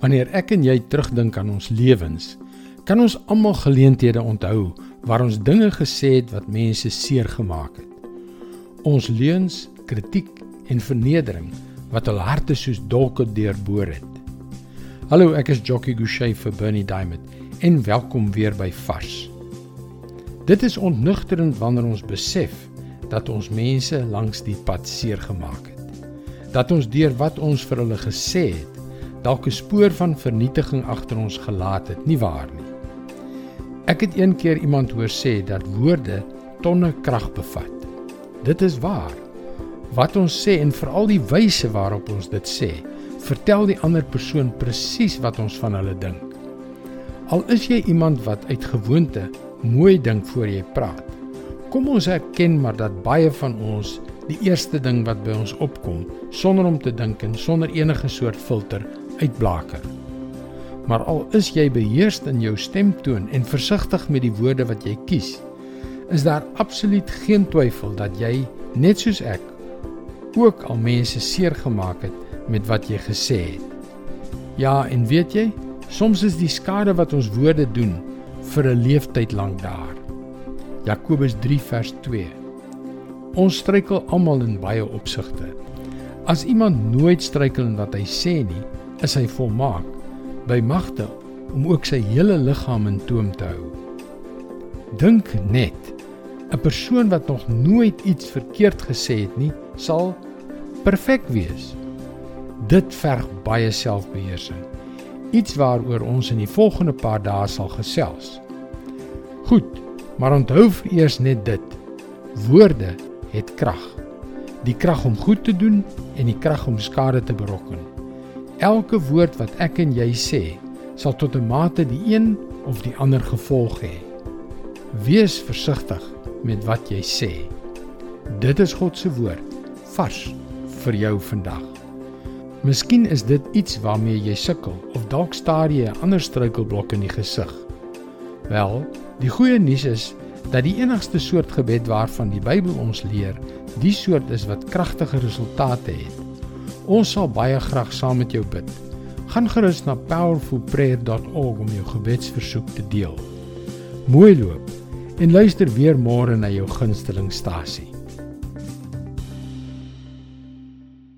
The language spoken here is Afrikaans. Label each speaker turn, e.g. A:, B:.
A: Wanneer ek en jy terugdink aan ons lewens, kan ons almal geleenthede onthou waar ons dinge gesê het wat mense seer gemaak het. Ons leuns, kritiek en vernedering wat hul harte soos dolke deurboor het. Hallo, ek is Jockey Gouchee vir Bernie Diamond en welkom weer by Vars. Dit is ontnugterend wanneer ons besef dat ons mense langs die pad seer gemaak het. Dat ons deur wat ons vir hulle gesê het, dalk 'n spoor van vernietiging agter ons gelaat het, nie waar nie. Ek het een keer iemand hoor sê dat woorde tonne krag bevat. Dit is waar. Wat ons sê en veral die wyse waarop ons dit sê, vertel die ander persoon presies wat ons van hulle dink. Al is jy iemand wat uit gewoonte mooi dink voor jy praat. Kom ons erken maar dat baie van ons die eerste ding wat by ons opkom, sonder om te dink en sonder enige soort filter, uitblaker. Maar al is jy beheerst in jou stemtoon en versigtig met die woorde wat jy kies, is daar absoluut geen twyfel dat jy net soos ek ook al mense seer gemaak het met wat jy gesê het. Ja, en weet jy, soms is die skade wat ons woorde doen vir 'n leeftyd lank daar. Jakobus 3 vers 2. Ons struikel almal in baie opsigte. As iemand nooit struikel in wat hy sê nie, is hy volmaak by magte om ook sy hele liggaam in toom te hou. Dink net, 'n persoon wat nog nooit iets verkeerd gesê het nie, sal perfek wees. Dit verg baie selfbeheersing. Iets waaroor ons in die volgende paar dae sal gesels. Goed, maar onthou eers net dit. Woorde het krag. Die krag om goed te doen en die krag om skade te berokken. Elke woord wat ek en jy sê, sal tot 'n mate die een of die ander gevolg hê. Wees versigtig met wat jy sê. Dit is God se woord, vars vir jou vandag. Miskien is dit iets waarmee jy sukkel of dalk staar jy 'n ander struikelblok in die gesig. Wel, die goeie nuus is dat die enigste soort gebed waarvan die Bybel ons leer, die soort is wat kragtige resultate het. Ons sal baie graag saam met jou bid. Gaan gerus na powerfulprayer.org om jou gebedsversoek te deel. Mooi loop en luister weer môre na jou gunsteling stasie.